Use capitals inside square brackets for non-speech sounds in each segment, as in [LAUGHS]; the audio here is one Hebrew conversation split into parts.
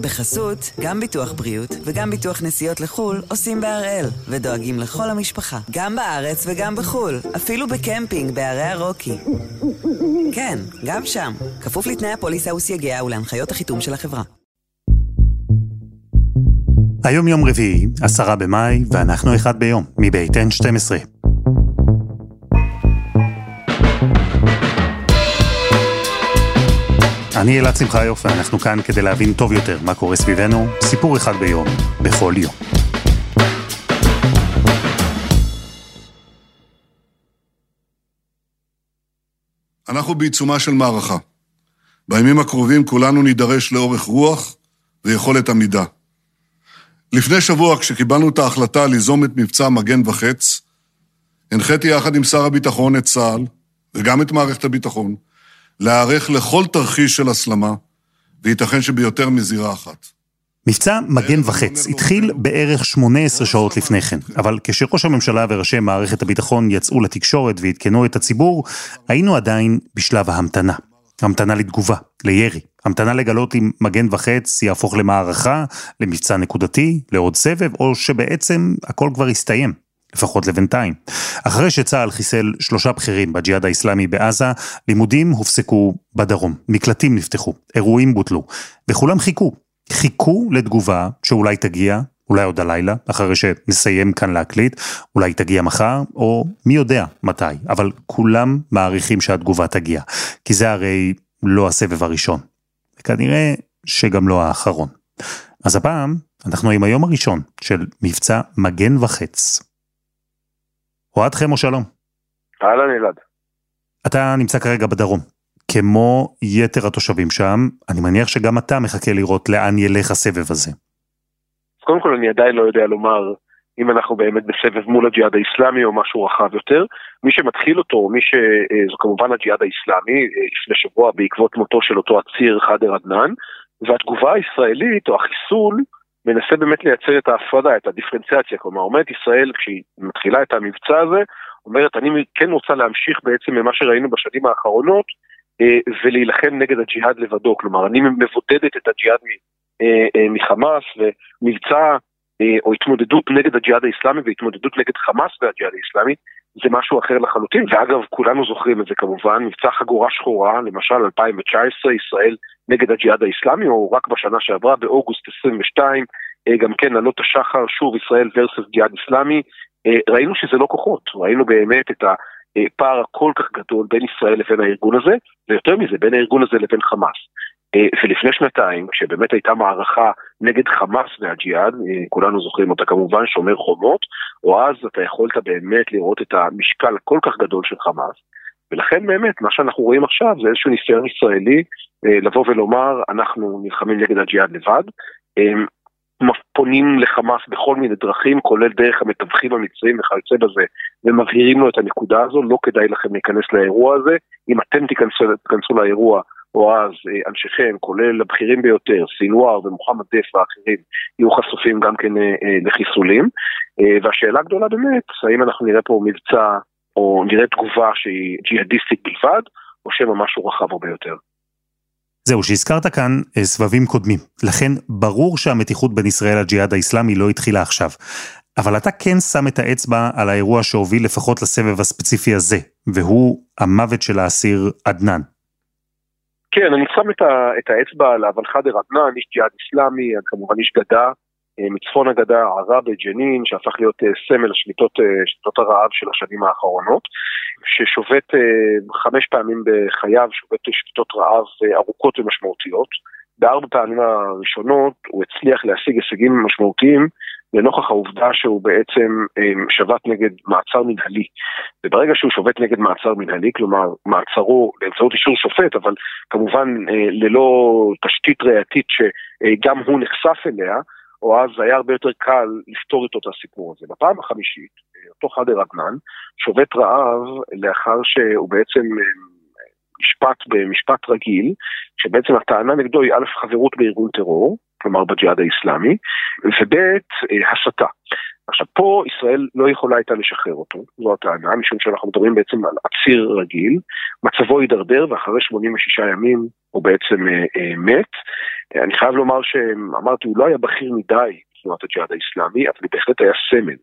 בחסות, גם ביטוח בריאות וגם ביטוח נסיעות לחו"ל עושים בהראל, ודואגים לכל המשפחה, גם בארץ וגם בחו"ל, אפילו בקמפינג בערי הרוקי. כן, גם שם, כפוף לתנאי הפוליסה וסייגיה ולהנחיות החיתום של החברה. היום יום רביעי, עשרה במאי, ואנחנו אחד ביום, מבית N12. אני אלעד שמחיוף, ואנחנו כאן כדי להבין טוב יותר מה קורה סביבנו, סיפור אחד ביום, בכל יום. אנחנו בעיצומה של מערכה. בימים הקרובים כולנו נידרש לאורך רוח ויכולת עמידה. לפני שבוע, כשקיבלנו את ההחלטה ליזום את מבצע מגן וחץ, הנחיתי יחד עם שר הביטחון את צה"ל, וגם את מערכת הביטחון, להיערך לכל תרחיש של הסלמה, וייתכן שביותר מזירה אחת. מבצע מגן וחץ התחיל בערך 18 שעות לפני כן, אבל כשראש הממשלה וראשי מערכת הביטחון יצאו לתקשורת ועדכנו את הציבור, היינו עדיין בשלב ההמתנה. המתנה לתגובה, לירי, המתנה לגלות אם מגן וחץ יהפוך למערכה, למבצע נקודתי, לעוד סבב, או שבעצם הכל כבר הסתיים. לפחות לבינתיים. אחרי שצה"ל חיסל שלושה בכירים בג'יהאד האיסלאמי בעזה, לימודים הופסקו בדרום, מקלטים נפתחו, אירועים בוטלו, וכולם חיכו. חיכו לתגובה שאולי תגיע, אולי עוד הלילה, אחרי שנסיים כאן להקליט, אולי תגיע מחר, או מי יודע מתי, אבל כולם מעריכים שהתגובה תגיע, כי זה הרי לא הסבב הראשון, וכנראה שגם לא האחרון. אז הפעם אנחנו עם היום הראשון של מבצע מגן וחץ. אוהד חמו שלום. אהלן אלעד. אתה נמצא כרגע בדרום. כמו יתר התושבים שם, אני מניח שגם אתה מחכה לראות לאן ילך הסבב הזה. אז קודם כל אני עדיין לא יודע לומר אם אנחנו באמת בסבב מול הג'יהאד האיסלאמי או משהו רחב יותר. מי שמתחיל אותו, מי ש... אה, זו כמובן הג'יהאד האיסלאמי, אה, לפני שבוע בעקבות מותו של אותו עציר חאדר עדנאן, והתגובה הישראלית או החיסול מנסה באמת לייצר את ההפרדה, את הדיפרנציאציה, כלומר אומרת ישראל כשהיא מתחילה את המבצע הזה, אומרת אני כן רוצה להמשיך בעצם ממה שראינו בשנים האחרונות אה, ולהילחם נגד הג'יהאד לבדו, כלומר אני מבודדת את הג'יהאד אה, אה, מחמאס ומבצע או התמודדות נגד הג'יהאד האיסלאמי והתמודדות נגד חמאס והג'יהאד האיסלאמי זה משהו אחר לחלוטין, ואגב כולנו זוכרים את זה כמובן, מבצע חגורה שחורה, למשל 2019, ישראל נגד הג'יהאד האיסלאמי, או רק בשנה שעברה, באוגוסט 22, גם כן עלות השחר, שוב ישראל ורסס ג'יהאד איסלאמי, ראינו שזה לא כוחות, ראינו באמת את הפער הכל כך גדול בין ישראל לבין הארגון הזה, ויותר מזה, בין הארגון הזה לבין חמאס. אה, ולפני שנתיים, כשבאמת הייתה מערכה נגד חמאס והג'יהאד, אה, כולנו זוכרים אותה כמובן, שומר חומות, או אז אתה יכולת באמת לראות את המשקל הכל כך גדול של חמאס. ולכן באמת, מה שאנחנו רואים עכשיו זה איזשהו ניסיון ישראלי אה, לבוא ולומר, אנחנו נלחמים נגד הג'יהאד לבד. פונים לחמאס בכל מיני דרכים, כולל דרך המתווכים המצריים וכיוצא בזה, ומבהירים לו את הנקודה הזו, לא כדאי לכם להיכנס לאירוע הזה. אם אתם תיכנסו, תיכנסו לאירוע, או אז אה, אנשיכם, כולל הבכירים ביותר, סינואר ומוחמד דף ואחרים, יהיו חשופים גם כן אה, לחיסולים. והשאלה הגדולה באמת, האם אנחנו נראה פה מבצע, או נראה תגובה שהיא ג'יהאדיסטית בלבד, או שמא משהו רחב הרבה יותר. זהו, שהזכרת כאן סבבים קודמים. לכן ברור שהמתיחות בין ישראל לג'יהאד האיסלאמי לא התחילה עכשיו. אבל אתה כן שם את האצבע על האירוע שהוביל לפחות לסבב הספציפי הזה, והוא המוות של האסיר עדנאן. כן, אני שם את, ה, את האצבע עליו, על חאדר עדנאן, איש ג'יהאד איסלאמי, כמובן איש גדה, אה, מצפון הגדה, ערה בג'נין, שהפך להיות אה, סמל שביתות, אה, שביתות הרעב של השנים האחרונות, ששובת חמש פעמים בחייו, שובת שביתות רעב ארוכות ומשמעותיות. בארבע פעמים הראשונות הוא הצליח להשיג הישגים משמעותיים לנוכח העובדה שהוא בעצם שבת נגד מעצר מנהלי. וברגע שהוא שובת נגד מעצר מנהלי, כלומר מעצרו באמצעות אישור שופט, אבל כמובן ללא תשתית ראייתית שגם הוא נחשף אליה, או אז היה הרבה יותר קל לפתור איתו את הסיפור הזה. בפעם החמישית, אותו חאדר עדנאן שובת רעב לאחר שהוא בעצם נשפט במשפט רגיל, שבעצם הטענה נגדו היא א', חברות בארגון טרור, כלומר בג'יהאד האיסלאמי, וב', הסתה. עכשיו פה ישראל לא יכולה הייתה לשחרר אותו, זו הטענה, משום שאנחנו מדברים בעצם על עציר רגיל, מצבו הידרדר ואחרי 86 ימים הוא בעצם אה, אה, מת. אני חייב לומר שאמרתי, הוא לא היה בכיר מדי בתנועת הג'יהאד האיסלאמי, אבל הוא בהחלט היה סמל.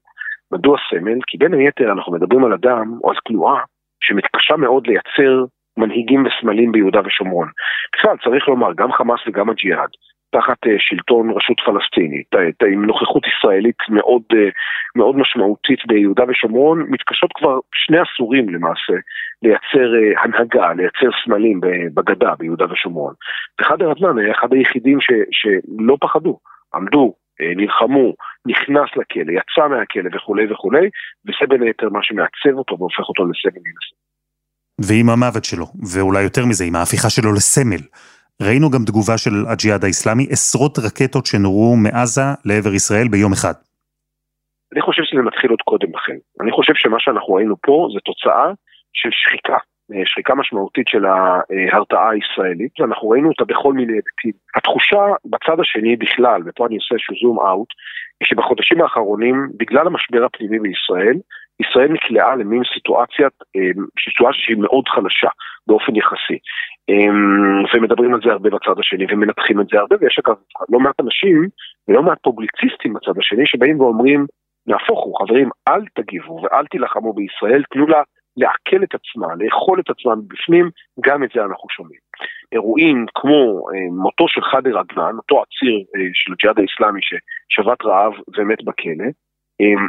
מדוע סמל? כי בין היתר אנחנו מדברים על אדם או על תנועה שמתקשה מאוד לייצר מנהיגים וסמלים ביהודה ושומרון. בכלל, צריך לומר, גם חמאס וגם הג'יהאד, תחת uh, שלטון רשות פלסטינית, עם נוכחות ישראלית מאוד, uh, מאוד משמעותית ביהודה ושומרון, מתקשות כבר שני עשורים למעשה לייצר uh, הנהגה, לייצר סמלים בגדה ביהודה ושומרון. וחד הרדמן היה אחד היחידים ש, שלא פחדו, עמדו, נלחמו, נכנס לכלא, יצא מהכלא וכולי וכולי, וזה בין היתר מה שמעצב אותו והופך אותו לסמל מן ועם המוות שלו, ואולי יותר מזה, עם ההפיכה שלו לסמל. ראינו גם תגובה של הג'יהאד האיסלאמי, עשרות רקטות שנורו מעזה לעבר ישראל ביום אחד. אני חושב שזה מתחיל עוד קודם לכן. אני חושב שמה שאנחנו ראינו פה זה תוצאה של שחיקה, אה, שחיקה משמעותית של ההרתעה הישראלית, ואנחנו ראינו אותה בכל מיני היבטים. התחושה בצד השני בכלל, ופה אני עושה איזשהו זום אאוט, היא שבחודשים האחרונים, בגלל המשבר הפנימי בישראל, ישראל נקלעה למין סיטואציה, אה, סיטואציה שהיא מאוד חלשה באופן יחסי. אמ, ומדברים על זה הרבה בצד השני ומנתחים את זה הרבה, ויש אגב לא מעט אנשים ולא מעט פובליציסטים בצד השני שבאים ואומרים, נהפוך הוא, חברים, אל תגיבו ואל תילחמו בישראל, תנו לה לעכל את עצמה, לאכול את עצמה מבפנים, גם את זה אנחנו שומעים. אירועים כמו אה, מותו של חאדר עדנאן, אותו עציר אה, של הג'יהאד האיסלאמי ששבת רעב ומת בכלא,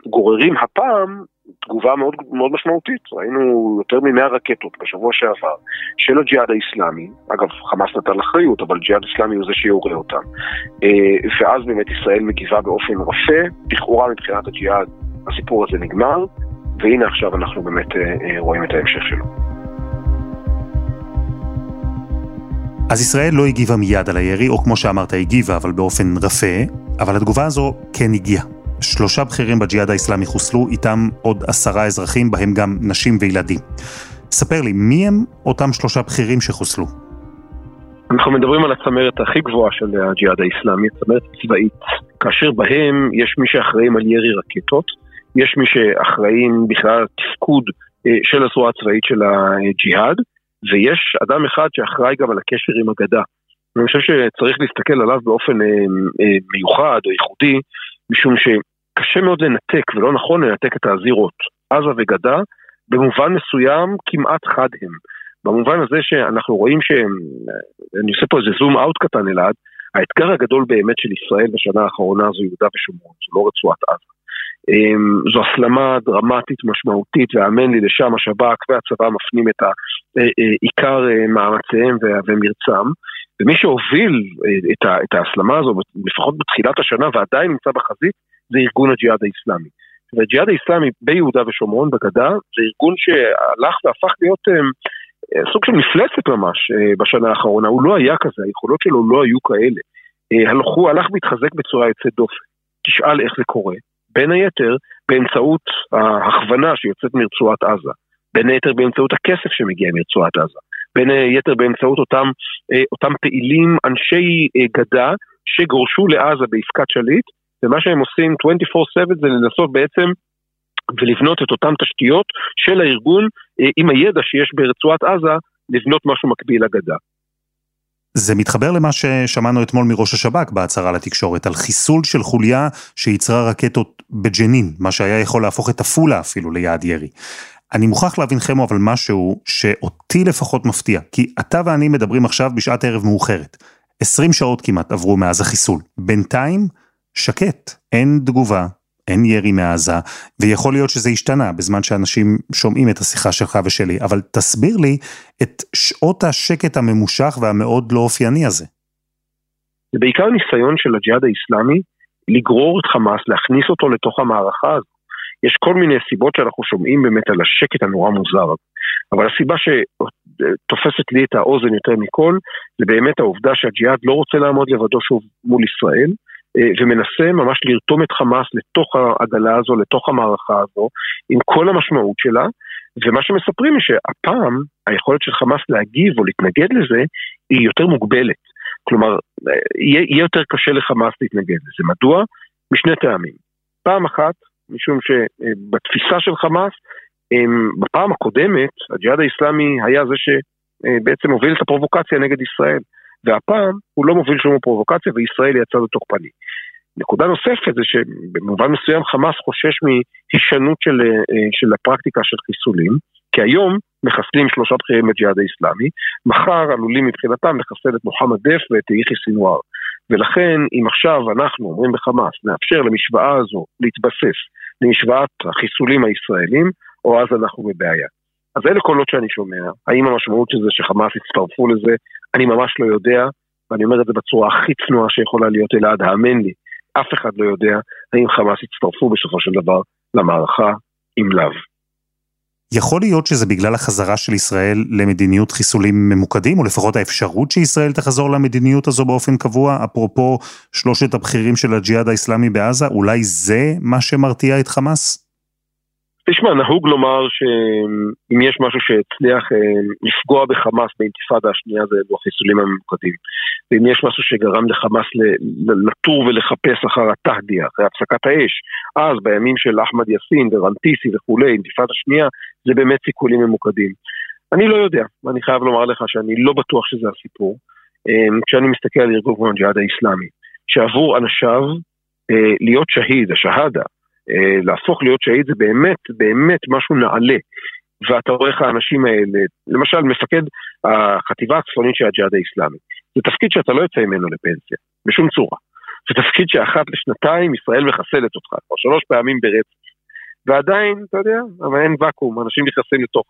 גוררים הפעם תגובה מאוד, מאוד משמעותית. ראינו יותר מ-100 רקטות בשבוע שעבר של הג'יהאד האיסלאמי, אגב, חמאס נתן אחריות, אבל ג'יהאד איסלאמי הוא זה שיורה אותם. אה, ואז באמת ישראל מגיבה באופן רפה, לכאורה מבחינת הג'יהאד הסיפור הזה נגמר, והנה עכשיו אנחנו באמת אה, אה, רואים את ההמשך שלו. אז ישראל לא הגיבה מיד על הירי, או כמו שאמרת, הגיבה, אבל באופן רפה, אבל התגובה הזו כן הגיעה. שלושה בכירים בג'יהאד האיסלאמי חוסלו, איתם עוד עשרה אזרחים, בהם גם נשים וילדים. ספר לי, מי הם אותם שלושה בכירים שחוסלו? אנחנו מדברים על הצמרת הכי גבוהה של הג'יהאד האיסלאמי, הצמרת הצבאית, כאשר בהם יש מי שאחראים על ירי רקטות, יש מי שאחראים בכלל על תפקוד אה, של הזרוע הצבאית של הג'יהאד, ויש אדם אחד שאחראי גם על הקשר עם הגדה. אני חושב שצריך להסתכל עליו באופן אה, אה, מיוחד או ייחודי, משום שקשה מאוד לנתק, ולא נכון לנתק את הזירות, עזה וגדה, במובן מסוים כמעט חד הם. במובן הזה שאנחנו רואים שהם, אני עושה פה איזה זום אאוט קטן אלעד, האתגר הגדול באמת של ישראל בשנה האחרונה זו יהודה ושומרון, זו לא רצועת עזה. אמ, זו הסלמה דרמטית משמעותית, והאמן לי לשם השב"כ והצבא מפנים את עיקר אה, מאמציהם ומרצם. ומי שהוביל את ההסלמה הזו, לפחות בתחילת השנה ועדיין נמצא בחזית, זה ארגון הג'יהאד האיסלאמי. והג'יהאד האיסלאמי ביהודה ושומרון, בגדה, זה ארגון שהלך והפך להיות סוג של מפלצת ממש בשנה האחרונה. הוא לא היה כזה, היכולות שלו לא היו כאלה. הוא הלך והתחזק בצורה יוצאת דופן. תשאל איך זה קורה. בין היתר באמצעות ההכוונה שיוצאת מרצועת עזה, בין היתר באמצעות הכסף שמגיע מרצועת עזה, בין היתר באמצעות אותם, אה, אותם פעילים, אנשי אה, גדה, שגורשו לעזה בעסקת שליט, ומה שהם עושים 24/7 זה לנסות בעצם ולבנות את אותן תשתיות של הארגון אה, עם הידע שיש ברצועת עזה, לבנות משהו מקביל לגדה. זה מתחבר למה ששמענו אתמול מראש השב"כ בהצהרה לתקשורת, על חיסול של חוליה שייצרה רקטות בג'נין, מה שהיה יכול להפוך את עפולה אפילו ליעד ירי. אני מוכרח להבין חמו אבל משהו שאותי לפחות מפתיע, כי אתה ואני מדברים עכשיו בשעת ערב מאוחרת. 20 שעות כמעט עברו מאז החיסול. בינתיים, שקט, אין תגובה, אין ירי מעזה, ויכול להיות שזה השתנה בזמן שאנשים שומעים את השיחה שלך ושלי, אבל תסביר לי את שעות השקט הממושך והמאוד לא אופייני הזה. זה בעיקר ניסיון של הג'יהאד האיסלאמי לגרור את חמאס, להכניס אותו לתוך המערכה הזו. יש כל מיני סיבות שאנחנו שומעים באמת על השקט הנורא מוזר אבל הסיבה שתופסת לי את האוזן יותר מכל, זה באמת העובדה שהג'יהאד לא רוצה לעמוד לבדו שוב מול ישראל, אה, ומנסה ממש לרתום את חמאס לתוך העגלה הזו, לתוך המערכה הזו, עם כל המשמעות שלה, ומה שמספרים היא שהפעם היכולת של חמאס להגיב או להתנגד לזה היא יותר מוגבלת. כלומר, יהיה, יהיה יותר קשה לחמאס להתנגד לזה. מדוע? משני טעמים. פעם אחת, משום שבתפיסה של חמאס, בפעם הקודמת, הג'יהאד האיסלאמי היה זה שבעצם הוביל את הפרובוקציה נגד ישראל, והפעם הוא לא מוביל שום פרובוקציה וישראל היא הצד התוקפני. נקודה נוספת זה שבמובן מסוים חמאס חושש מהישנות של, של הפרקטיקה של חיסולים, כי היום מחסלים שלושה בכירים בג'יהאד האיסלאמי, מחר עלולים מבחינתם לחסל את מוחמד דף ואת יחיא סינואר. ולכן אם עכשיו אנחנו אומרים בחמאס נאפשר למשוואה הזו להתבסס למשוואת החיסולים הישראלים, או אז אנחנו בבעיה. אז אלה קולות שאני שומע, האם המשמעות של זה שחמאס יצטרפו לזה, אני ממש לא יודע, ואני אומר את זה בצורה הכי צנועה שיכולה להיות אלעד, האמן לי, אף אחד לא יודע האם חמאס יצטרפו בסופו של דבר למערכה עם לאו. יכול להיות שזה בגלל החזרה של ישראל למדיניות חיסולים ממוקדים, או לפחות האפשרות שישראל תחזור למדיניות הזו באופן קבוע, אפרופו שלושת הבכירים של הג'יהאד האיסלאמי בעזה, אולי זה מה שמרתיע את חמאס? תשמע, נהוג לומר שאם יש משהו שהצליח אה, לפגוע בחמאס באינתיפאדה השנייה זה אלו החיסולים הממוקדים. ואם יש משהו שגרם לחמאס לטור ולחפש אחר התהדיה, אחרי הפסקת האש, אז בימים של אחמד יאסין ורנטיסי וכולי, אינתיפאדה שנייה, זה באמת סיכולים ממוקדים. אני לא יודע, ואני חייב לומר לך שאני לא בטוח שזה הסיפור. אה, כשאני מסתכל על ארגון הג'יהאד האיסלאמי, שעבור אנשיו אה, להיות שהיד, השהדה, להפוך להיות שהיד זה באמת, באמת משהו נעלה. ואתה רואה איך האנשים האלה, למשל מפקד החטיבה הצפונית של הג'יהאד האיסלאמי, זה תפקיד שאתה לא יוצא ממנו לפנסיה, בשום צורה. זה תפקיד שאחת לשנתיים ישראל מחסלת אותך, כבר שלוש פעמים ברצף. ועדיין, אתה יודע, אבל אין ואקום, אנשים נכנסים לתוך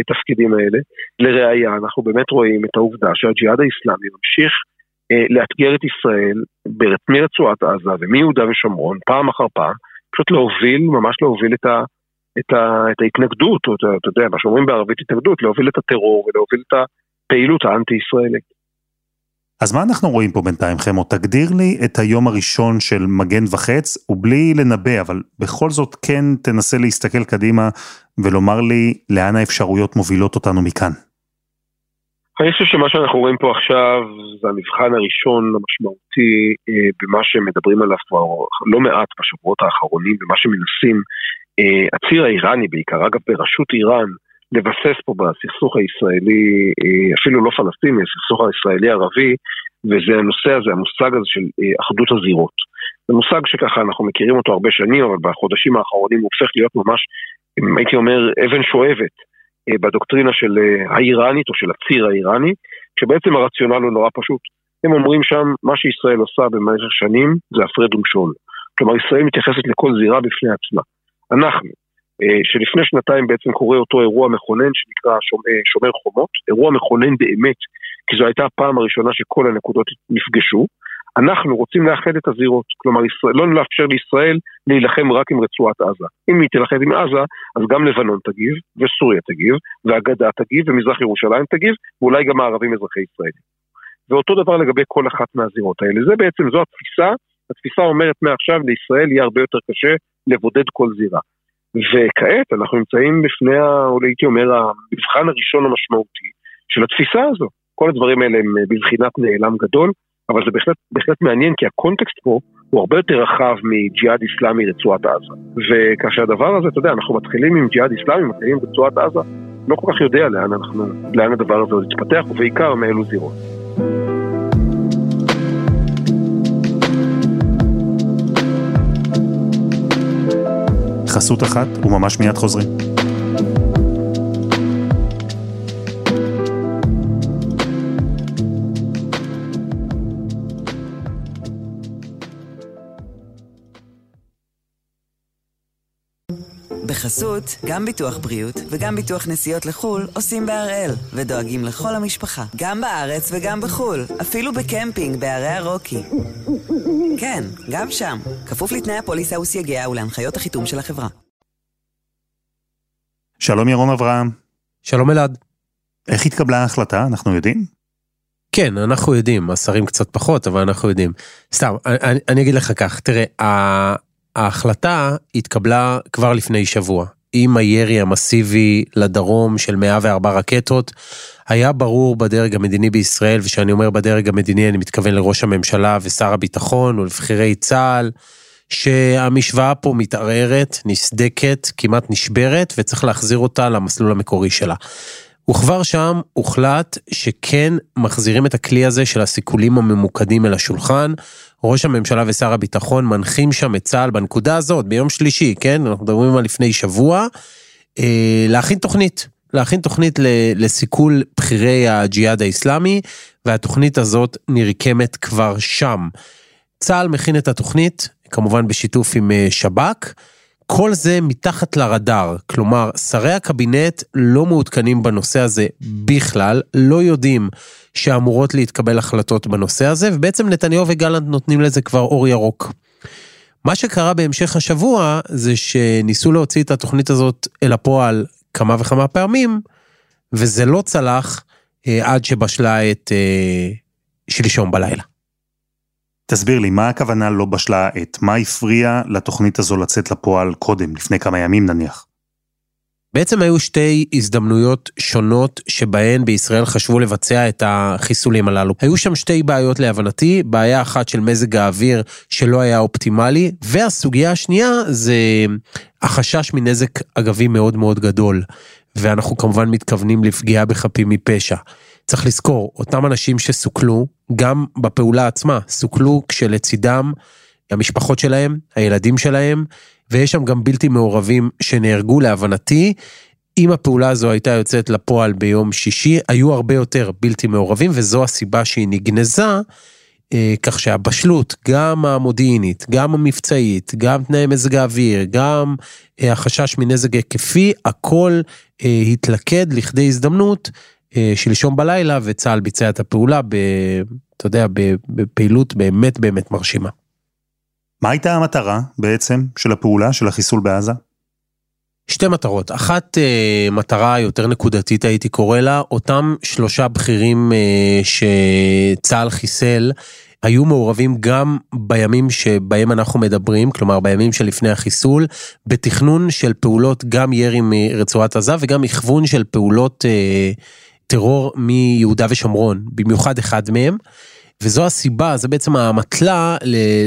התפקידים האלה. לראיה, אנחנו באמת רואים את העובדה שהג'יהאד האיסלאמי ממשיך אה, לאתגר את ישראל מרצועת עזה ומיהודה ושומרון, פעם אחר פעם, פשוט להוביל, ממש להוביל את, ה, את, ה, את ההתנגדות, או אתה, אתה יודע, מה שאומרים בערבית התנגדות, להוביל את הטרור ולהוביל את הפעילות האנטי-ישראלית. אז מה אנחנו רואים פה בינתיים, חמו? תגדיר לי את היום הראשון של מגן וחץ, ובלי לנבא, אבל בכל זאת כן תנסה להסתכל קדימה ולומר לי לאן האפשרויות מובילות אותנו מכאן. אני חושב שמה שאנחנו רואים פה עכשיו זה המבחן הראשון המשמעותי אה, במה שמדברים עליו כבר לא מעט בשבועות האחרונים, במה שמנסים אה, הציר האיראני בעיקר, אגב בראשות איראן, לבסס פה בסכסוך הישראלי, אה, אפילו לא פלסטיני, הסכסוך הישראלי-ערבי, וזה הנושא הזה, המושג הזה של אה, אחדות הזירות. זה מושג שככה אנחנו מכירים אותו הרבה שנים, אבל בחודשים האחרונים הוא הופך להיות ממש, הייתי אומר, אבן שואבת. אה, בדוקטרינה של אה, האיראנית או של הציר האיראני, שבעצם הרציונל הוא נורא פשוט. הם אומרים שם, מה שישראל עושה במשך שנים זה הפרד ומשול. כלומר, ישראל מתייחסת לכל זירה בפני עצמה. אנחנו, אה, שלפני שנתיים בעצם קורה אותו אירוע מכונן שנקרא שומר חומות, אירוע מכונן באמת, כי זו הייתה הפעם הראשונה שכל הנקודות נפגשו, אנחנו רוצים לאחד את הזירות, כלומר ישראל, לא לאפשר לישראל להילחם רק עם רצועת עזה. אם היא תילחם עם עזה, אז גם לבנון תגיב, וסוריה תגיב, והגדה תגיב, ומזרח ירושלים תגיב, ואולי גם הערבים אזרחי ישראל. ואותו דבר לגבי כל אחת מהזירות האלה. זה בעצם, זו התפיסה, התפיסה אומרת מעכשיו לישראל יהיה הרבה יותר קשה לבודד כל זירה. וכעת אנחנו נמצאים בפני, הייתי אומר, המבחן הראשון המשמעותי של התפיסה הזו. כל הדברים האלה הם בבחינת נעלם גדול, אבל זה בהחלט, בהחלט מעניין כי הקונטקסט פה הוא הרבה יותר רחב מג'יהאד איסלאמי רצועת עזה. וכאשר הדבר הזה, אתה יודע, אנחנו מתחילים עם ג'יהאד איסלאמי, מתחילים עם רצועת עזה, לא כל כך יודע לאן אנחנו, לאן הדבר הזה עוד יתפתח, ובעיקר מאילו זירות. חסות אחת וממש מיד חוזרים. בחסות, גם ביטוח בריאות וגם ביטוח נסיעות לחו"ל עושים בהראל, ודואגים לכל המשפחה, גם בארץ וגם בחו"ל, אפילו בקמפינג בערי הרוקי. כן, גם שם, כפוף לתנאי הפוליסה וסייגיה ולהנחיות החיתום של החברה. שלום ירום אברהם. שלום אלעד. איך התקבלה ההחלטה, אנחנו יודעים? כן, אנחנו יודעים, השרים קצת פחות, אבל אנחנו יודעים. סתם, אני, אני אגיד לך כך, תראה, ההחלטה התקבלה כבר לפני שבוע. עם הירי המסיבי לדרום של 104 רקטות, היה ברור בדרג המדיני בישראל, וכשאני אומר בדרג המדיני אני מתכוון לראש הממשלה ושר הביטחון ולבכירי צה"ל, שהמשוואה פה מתערערת, נסדקת, כמעט נשברת, וצריך להחזיר אותה למסלול המקורי שלה. וכבר שם הוחלט שכן מחזירים את הכלי הזה של הסיכולים הממוקדים אל השולחן. ראש הממשלה ושר הביטחון מנחים שם את צה"ל בנקודה הזאת, ביום שלישי, כן? אנחנו מדברים על לפני שבוע, אה, להכין תוכנית. להכין תוכנית לסיכול בכירי הג'יהאד האיסלאמי, והתוכנית הזאת נרקמת כבר שם. צה"ל מכין את התוכנית, כמובן בשיתוף עם אה, שב"כ. כל זה מתחת לרדאר, כלומר, שרי הקבינט לא מעודכנים בנושא הזה בכלל, לא יודעים שאמורות להתקבל החלטות בנושא הזה, ובעצם נתניהו וגלנט נותנים לזה כבר אור ירוק. מה שקרה בהמשך השבוע זה שניסו להוציא את התוכנית הזאת אל הפועל כמה וכמה פעמים, וזה לא צלח אה, עד שבשלה את אה, שלשום בלילה. תסביר לי, מה הכוונה לא בשלה העת? מה הפריע לתוכנית הזו לצאת לפועל קודם, לפני כמה ימים נניח? בעצם היו שתי הזדמנויות שונות שבהן בישראל חשבו לבצע את החיסולים הללו. היו שם שתי בעיות להבנתי, בעיה אחת של מזג האוויר שלא היה אופטימלי, והסוגיה השנייה זה החשש מנזק אגבי מאוד מאוד גדול. ואנחנו כמובן מתכוונים לפגיעה בחפים מפשע. צריך לזכור, אותם אנשים שסוכלו, גם בפעולה עצמה, סוכלו כשלצידם המשפחות שלהם, הילדים שלהם, ויש שם גם בלתי מעורבים שנהרגו להבנתי. אם הפעולה הזו הייתה יוצאת לפועל ביום שישי, היו הרבה יותר בלתי מעורבים, וזו הסיבה שהיא נגנזה, אה, כך שהבשלות, גם המודיעינית, גם המבצעית, גם תנאי מזג האוויר, גם אה, החשש מנזק היקפי, הכל אה, התלכד לכדי הזדמנות שלשום בלילה, וצה"ל ביצע את הפעולה, ב, אתה יודע, בפעילות באמת באמת מרשימה. מה הייתה המטרה בעצם של הפעולה, של החיסול בעזה? שתי מטרות. אחת אה, מטרה יותר נקודתית הייתי קורא לה, אותם שלושה בכירים אה, שצה"ל חיסל היו מעורבים גם בימים שבהם אנחנו מדברים, כלומר בימים שלפני החיסול, בתכנון של פעולות גם ירי מרצועת עזה וגם הכוון של פעולות אה, טרור מיהודה ושומרון, במיוחד אחד מהם. וזו הסיבה, זה בעצם האמתלה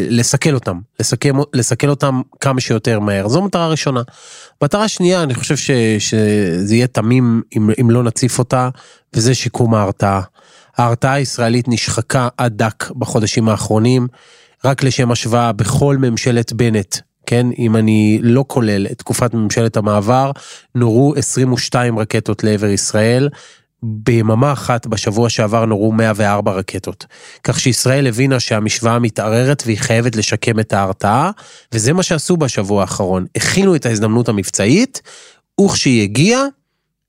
לסכל אותם, לסכל, לסכל אותם כמה שיותר מהר. זו מטרה ראשונה. מטרה שנייה, אני חושב ש, שזה יהיה תמים אם, אם לא נציף אותה, וזה שיקום ההרתעה. ההרתעה הישראלית נשחקה עד דק בחודשים האחרונים, רק לשם השוואה, בכל ממשלת בנט, כן, אם אני לא כולל את תקופת ממשלת המעבר, נורו 22 רקטות לעבר ישראל, ביממה אחת בשבוע שעבר נורו 104 רקטות. כך שישראל הבינה שהמשוואה מתערערת והיא חייבת לשקם את ההרתעה, וזה מה שעשו בשבוע האחרון. הכינו את ההזדמנות המבצעית, וכשהיא הגיעה,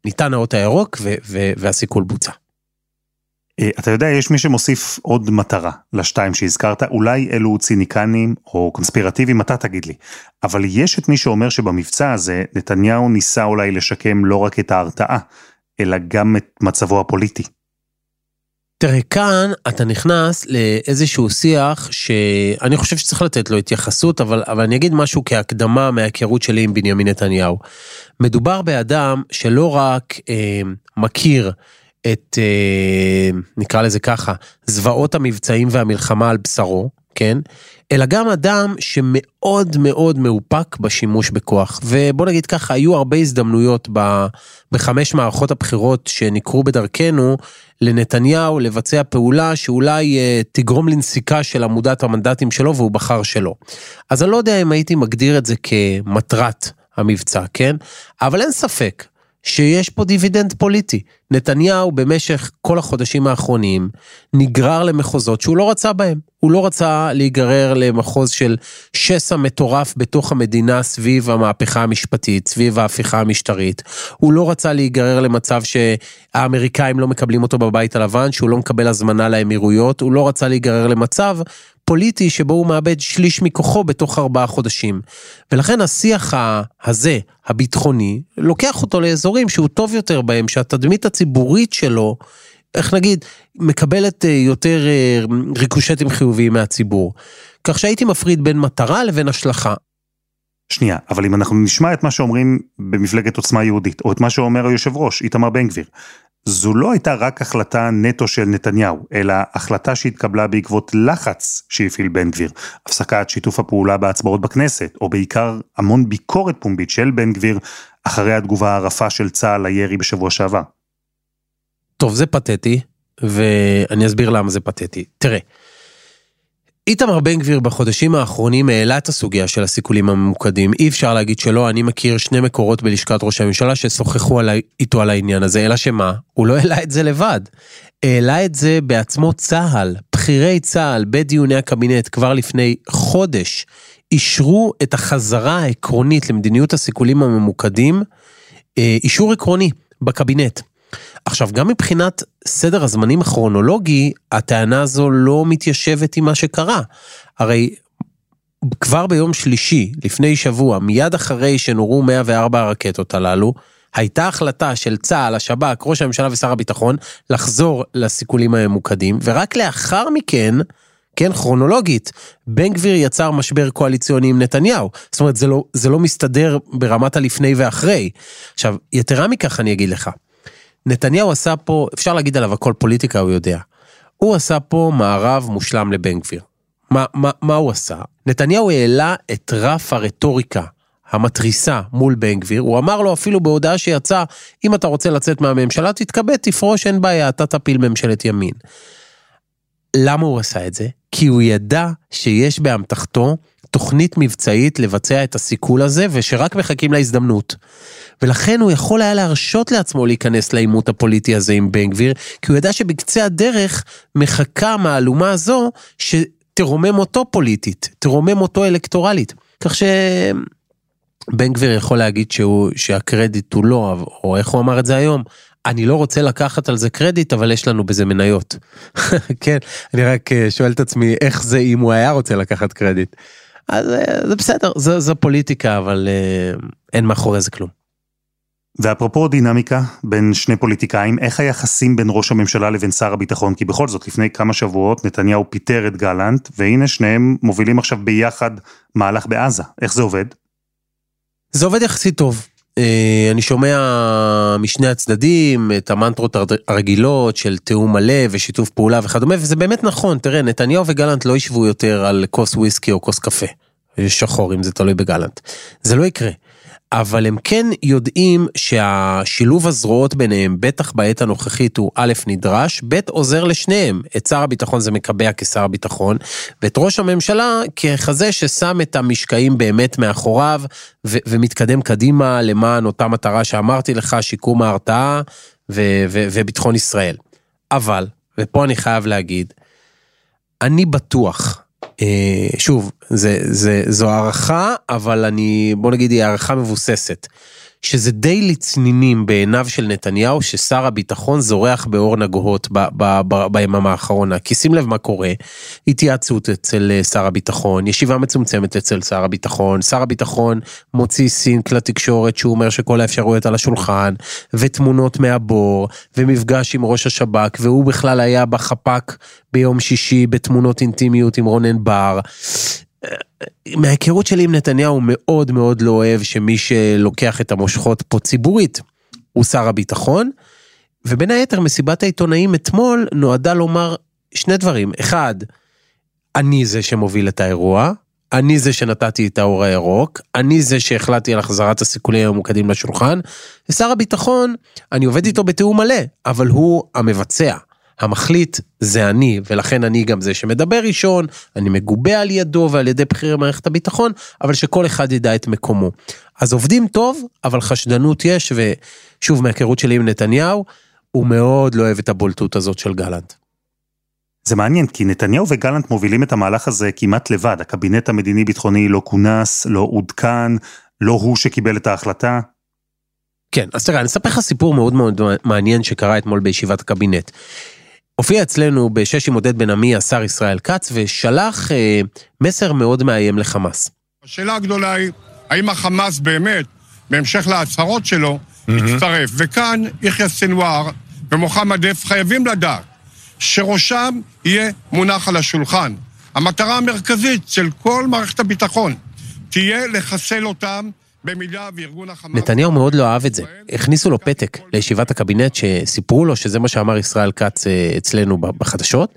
ניתן האות הירוק והסיכול בוצע. אה, אתה יודע, יש מי שמוסיף עוד מטרה לשתיים שהזכרת, אולי אלו ציניקנים או קונספירטיביים, אתה תגיד לי. אבל יש את מי שאומר שבמבצע הזה נתניהו ניסה אולי לשקם לא רק את ההרתעה, אלא גם את מצבו הפוליטי. תראה, כאן אתה נכנס לאיזשהו שיח שאני חושב שצריך לתת לו התייחסות, אבל, אבל אני אגיד משהו כהקדמה מההיכרות שלי עם בנימין נתניהו. מדובר באדם שלא רק אה, מכיר את, אה, נקרא לזה ככה, זוועות המבצעים והמלחמה על בשרו, כן? אלא גם אדם שמאוד מאוד מאופק בשימוש בכוח. ובוא נגיד ככה, היו הרבה הזדמנויות ב, בחמש מערכות הבחירות שנקרו בדרכנו לנתניהו לבצע פעולה שאולי אה, תגרום לנסיקה של עמודת המנדטים שלו והוא בחר שלא. אז אני לא יודע אם הייתי מגדיר את זה כמטרת המבצע, כן? אבל אין ספק שיש פה דיבידנד פוליטי. נתניהו במשך כל החודשים האחרונים נגרר למחוזות שהוא לא רצה בהם. הוא לא רצה להיגרר למחוז של שסע מטורף בתוך המדינה סביב המהפכה המשפטית, סביב ההפיכה המשטרית. הוא לא רצה להיגרר למצב שהאמריקאים לא מקבלים אותו בבית הלבן, שהוא לא מקבל הזמנה לאמירויות. הוא לא רצה להיגרר למצב פוליטי שבו הוא מאבד שליש מכוחו בתוך ארבעה חודשים. ולכן השיח הזה, הביטחוני, לוקח אותו לאזורים שהוא טוב יותר בהם, שהתדמית הציבורית שלו, איך נגיד, מקבלת אה, יותר אה, ריקושטים חיוביים מהציבור. כך שהייתי מפריד בין מטרה לבין השלכה. שנייה, אבל אם אנחנו נשמע את מה שאומרים במפלגת עוצמה יהודית, או את מה שאומר היושב ראש, איתמר בן גביר, זו לא הייתה רק החלטה נטו של נתניהו, אלא החלטה שהתקבלה בעקבות לחץ שהפעיל בן גביר. הפסקת שיתוף הפעולה בהצבעות בכנסת, או בעיקר המון ביקורת פומבית של בן גביר, אחרי התגובה הרפה של צה"ל לירי בשבוע שעבר. טוב, זה פתטי, ואני אסביר למה זה פתטי. תראה, איתמר בן גביר בחודשים האחרונים העלה את הסוגיה של הסיכולים הממוקדים. אי אפשר להגיד שלא, אני מכיר שני מקורות בלשכת ראש הממשלה ששוחחו עלי, איתו על העניין הזה, אלא שמה? הוא לא העלה את זה לבד. העלה את זה בעצמו צה"ל, בכירי צה"ל בדיוני הקבינט כבר לפני חודש, אישרו את החזרה העקרונית למדיניות הסיכולים הממוקדים, אה, אישור עקרוני בקבינט. עכשיו, גם מבחינת סדר הזמנים הכרונולוגי, הטענה הזו לא מתיישבת עם מה שקרה. הרי כבר ביום שלישי, לפני שבוע, מיד אחרי שנורו 104 הרקטות הללו, הייתה החלטה של צה"ל, השב"כ, ראש הממשלה ושר הביטחון, לחזור לסיכולים הממוקדים, ורק לאחר מכן, כן, כרונולוגית, בן גביר יצר משבר קואליציוני עם נתניהו. זאת אומרת, זה לא, זה לא מסתדר ברמת הלפני ואחרי. עכשיו, יתרה מכך אני אגיד לך, נתניהו עשה פה, אפשר להגיד עליו הכל פוליטיקה, הוא יודע. הוא עשה פה מערב מושלם לבן גביר. מה, מה, מה הוא עשה? נתניהו העלה את רף הרטוריקה המתריסה מול בן גביר, הוא אמר לו אפילו בהודעה שיצאה, אם אתה רוצה לצאת מהממשלה, תתכבד, תפרוש, אין בעיה, אתה תפיל ממשלת ימין. למה הוא עשה את זה? כי הוא ידע שיש באמתחתו תוכנית מבצעית לבצע את הסיכול הזה, ושרק מחכים להזדמנות. ולכן הוא יכול היה להרשות לעצמו להיכנס לעימות הפוליטי הזה עם בן גביר, כי הוא ידע שבקצה הדרך מחכה מהלומה הזו שתרומם אותו פוליטית, תרומם אותו אלקטורלית. כך שבן גביר יכול להגיד שהוא, שהקרדיט הוא לא, או איך הוא אמר את זה היום, אני לא רוצה לקחת על זה קרדיט, אבל יש לנו בזה מניות. [LAUGHS] כן, אני רק אה, שואל את עצמי איך זה אם הוא היה רוצה לקחת קרדיט. אז אה, זה בסדר, זו, זו פוליטיקה, אבל אה, אין מאחורי זה כלום. ואפרופו דינמיקה בין שני פוליטיקאים, איך היחסים בין ראש הממשלה לבין שר הביטחון? כי בכל זאת, לפני כמה שבועות נתניהו פיטר את גלנט, והנה שניהם מובילים עכשיו ביחד מהלך בעזה. איך זה עובד? זה עובד יחסית טוב. אה, אני שומע משני הצדדים את המנטרות הרגילות של תיאום מלא ושיתוף פעולה וכדומה, וזה באמת נכון, תראה, נתניהו וגלנט לא ישבו יותר על כוס וויסקי או כוס קפה. שחור אם זה תלוי בגלנט. זה לא יקרה. אבל הם כן יודעים שהשילוב הזרועות ביניהם, בטח בעת הנוכחית, הוא א', נדרש, ב', עוזר לשניהם. את שר הביטחון זה מקבע כשר הביטחון, ואת ראש הממשלה ככזה ששם את המשקעים באמת מאחוריו, ו- ומתקדם קדימה למען אותה מטרה שאמרתי לך, שיקום ההרתעה ו- ו- וביטחון ישראל. אבל, ופה אני חייב להגיד, אני בטוח, שוב, זה, זה, זו הערכה, אבל אני, בוא נגיד, היא הערכה מבוססת. שזה די לצנינים בעיניו של נתניהו ששר הביטחון זורח באור נגוהות ביממה האחרונה. כי שים לב מה קורה, התייעצות אצל אה, שר הביטחון, ישיבה מצומצמת אצל שר הביטחון, שר הביטחון מוציא סינק לתקשורת שהוא אומר שכל האפשרויות על השולחן, ותמונות מהבור, ומפגש עם ראש השב"כ, והוא בכלל היה בחפ"ק ביום שישי בתמונות אינטימיות עם רונן בר. מההיכרות שלי עם נתניהו מאוד מאוד לא אוהב שמי שלוקח את המושכות פה ציבורית הוא שר הביטחון. ובין היתר מסיבת העיתונאים אתמול נועדה לומר שני דברים. אחד, אני זה שמוביל את האירוע, אני זה שנתתי את האור הירוק, אני זה שהחלטתי על החזרת הסיכולים הממוקדים לשולחן, ושר הביטחון, אני עובד איתו בתיאום מלא, אבל הוא המבצע. המחליט זה אני, ולכן אני גם זה שמדבר ראשון, אני מגובה על ידו ועל ידי בכירי מערכת הביטחון, אבל שכל אחד ידע את מקומו. אז עובדים טוב, אבל חשדנות יש, ושוב, מהיכרות שלי עם נתניהו, הוא מאוד לא אוהב את הבולטות הזאת של גלנט. זה מעניין, כי נתניהו וגלנט מובילים את המהלך הזה כמעט לבד. הקבינט המדיני-ביטחוני לא כונס, לא עודכן, לא הוא שקיבל את ההחלטה. כן, אז תראה, אני אספר לך סיפור מאוד מאוד מעניין שקרה אתמול בישיבת הקבינט. הופיע אצלנו בשש עם עודד בן עמי השר ישראל כץ ושלח אה, מסר מאוד מאיים לחמאס. השאלה הגדולה היא, האם החמאס באמת, בהמשך להצהרות שלו, יצטרף. וכאן יחיא סנוואר ומוחמד דף חייבים לדעת שראשם יהיה מונח על השולחן. המטרה המרכזית של כל מערכת הביטחון תהיה לחסל אותם. נתניהו מאוד לא אהב את זה. הכניסו לו פתק לישיבת הקבינט שסיפרו לו שזה מה שאמר ישראל כץ אה, אצלנו בחדשות,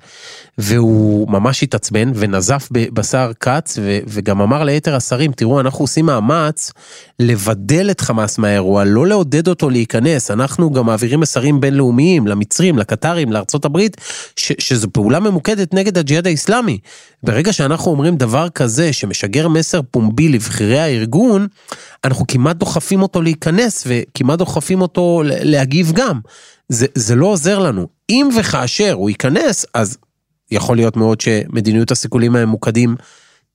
והוא ממש התעצבן ונזף בשר כץ וגם אמר ליתר השרים, תראו, אנחנו עושים מאמץ לבדל את חמאס מהאירוע, לא לעודד אותו להיכנס, אנחנו גם מעבירים מסרים בינלאומיים למצרים, לקטרים, לארצות הברית, שזו פעולה ממוקדת נגד הג'יהאד האיסלאמי. ברגע שאנחנו אומרים דבר כזה שמשגר מסר פומבי לבכירי הארגון, אנחנו כמעט דוחפים אותו להיכנס וכמעט דוחפים אותו להגיב גם. זה, זה לא עוזר לנו. אם וכאשר הוא ייכנס, אז יכול להיות מאוד שמדיניות הסיכולים הממוקדים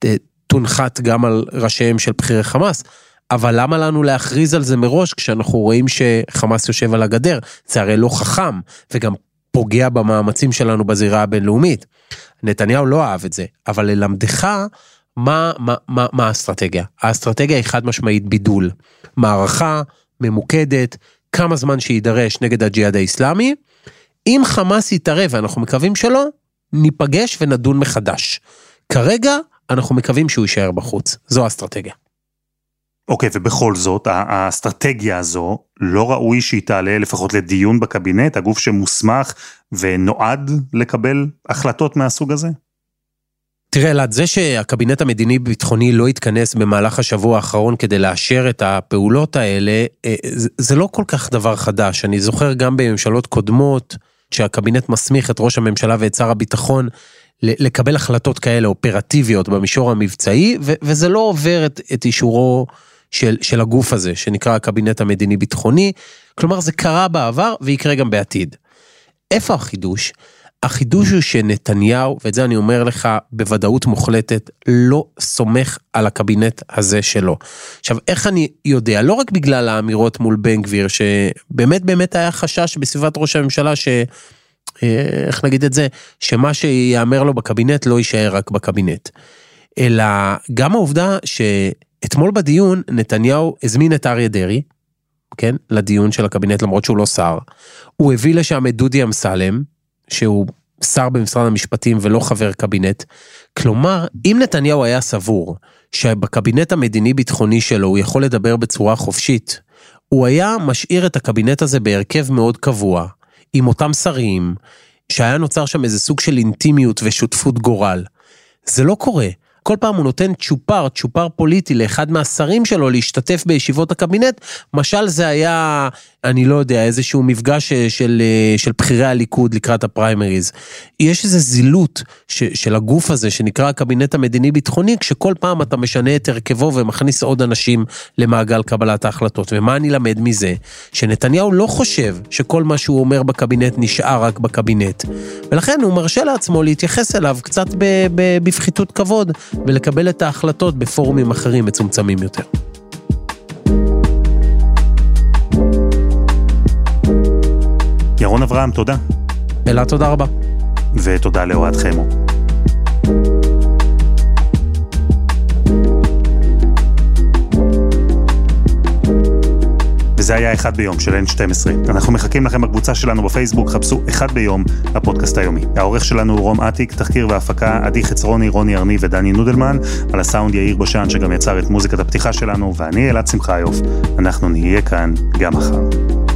אה, תונחת גם על ראשיהם של בכירי חמאס. אבל למה לנו להכריז על זה מראש כשאנחנו רואים שחמאס יושב על הגדר? זה הרי לא חכם, וגם פוגע במאמצים שלנו בזירה הבינלאומית. נתניהו לא אהב את זה, אבל ללמדך מה, מה, מה, מה האסטרטגיה? האסטרטגיה היא חד משמעית בידול. מערכה ממוקדת, כמה זמן שיידרש נגד הג'יהאד האיסלאמי. אם חמאס יתערב, ואנחנו מקווים שלא, ניפגש ונדון מחדש. כרגע אנחנו מקווים שהוא יישאר בחוץ, זו האסטרטגיה. אוקיי, okay, ובכל זאת, האסטרטגיה הזו, לא ראוי שהיא תעלה לפחות לדיון בקבינט, הגוף שמוסמך ונועד לקבל החלטות מהסוג הזה? תראה אלעד, זה שהקבינט המדיני-ביטחוני לא התכנס במהלך השבוע האחרון כדי לאשר את הפעולות האלה, אה, זה לא כל כך דבר חדש. אני זוכר גם בממשלות קודמות, שהקבינט מסמיך את ראש הממשלה ואת שר הביטחון לקבל החלטות כאלה אופרטיביות במישור המבצעי, וזה לא עובר את, את אישורו של, של הגוף הזה, שנקרא הקבינט המדיני-ביטחוני. כלומר, זה קרה בעבר ויקרה גם בעתיד. איפה החידוש? החידוש הוא שנתניהו, ואת זה אני אומר לך בוודאות מוחלטת, לא סומך על הקבינט הזה שלו. עכשיו, איך אני יודע? לא רק בגלל האמירות מול בן גביר, שבאמת באמת היה חשש בסביבת ראש הממשלה ש... אה, איך נגיד את זה? שמה שיאמר לו בקבינט לא יישאר רק בקבינט. אלא גם העובדה שאתמול בדיון נתניהו הזמין את אריה דרעי, כן, לדיון של הקבינט למרות שהוא לא שר. הוא הביא לשם את דודי אמסלם, שהוא שר במשרד המשפטים ולא חבר קבינט. כלומר, אם נתניהו היה סבור שבקבינט המדיני-ביטחוני שלו הוא יכול לדבר בצורה חופשית, הוא היה משאיר את הקבינט הזה בהרכב מאוד קבוע, עם אותם שרים, שהיה נוצר שם איזה סוג של אינטימיות ושותפות גורל. זה לא קורה. כל פעם הוא נותן צ'ופר, צ'ופר פוליטי לאחד מהשרים שלו להשתתף בישיבות הקבינט, משל זה היה, אני לא יודע, איזשהו מפגש של, של, של בכירי הליכוד לקראת הפריימריז. יש איזו זילות ש, של הגוף הזה שנקרא הקבינט המדיני-ביטחוני, כשכל פעם אתה משנה את הרכבו ומכניס עוד אנשים למעגל קבלת ההחלטות. ומה אני למד מזה? שנתניהו לא חושב שכל מה שהוא אומר בקבינט נשאר רק בקבינט. ולכן הוא מרשה לעצמו להתייחס אליו קצת בפחיתות כבוד. ולקבל את ההחלטות בפורומים אחרים מצומצמים יותר. ירון אברהם, תודה. אלה, תודה רבה. ותודה לאוהד חמו. היה אחד ביום של N12. אנחנו מחכים לכם בקבוצה שלנו בפייסבוק, חפשו אחד ביום, הפודקאסט היומי. העורך שלנו הוא רום אטיק, תחקיר והפקה עדי חצרוני, רוני ארני ודני נודלמן, על הסאונד יאיר בשן שגם יצר את מוזיקת הפתיחה שלנו, ואני אלעד שמחיוף. אנחנו נהיה כאן גם מחר.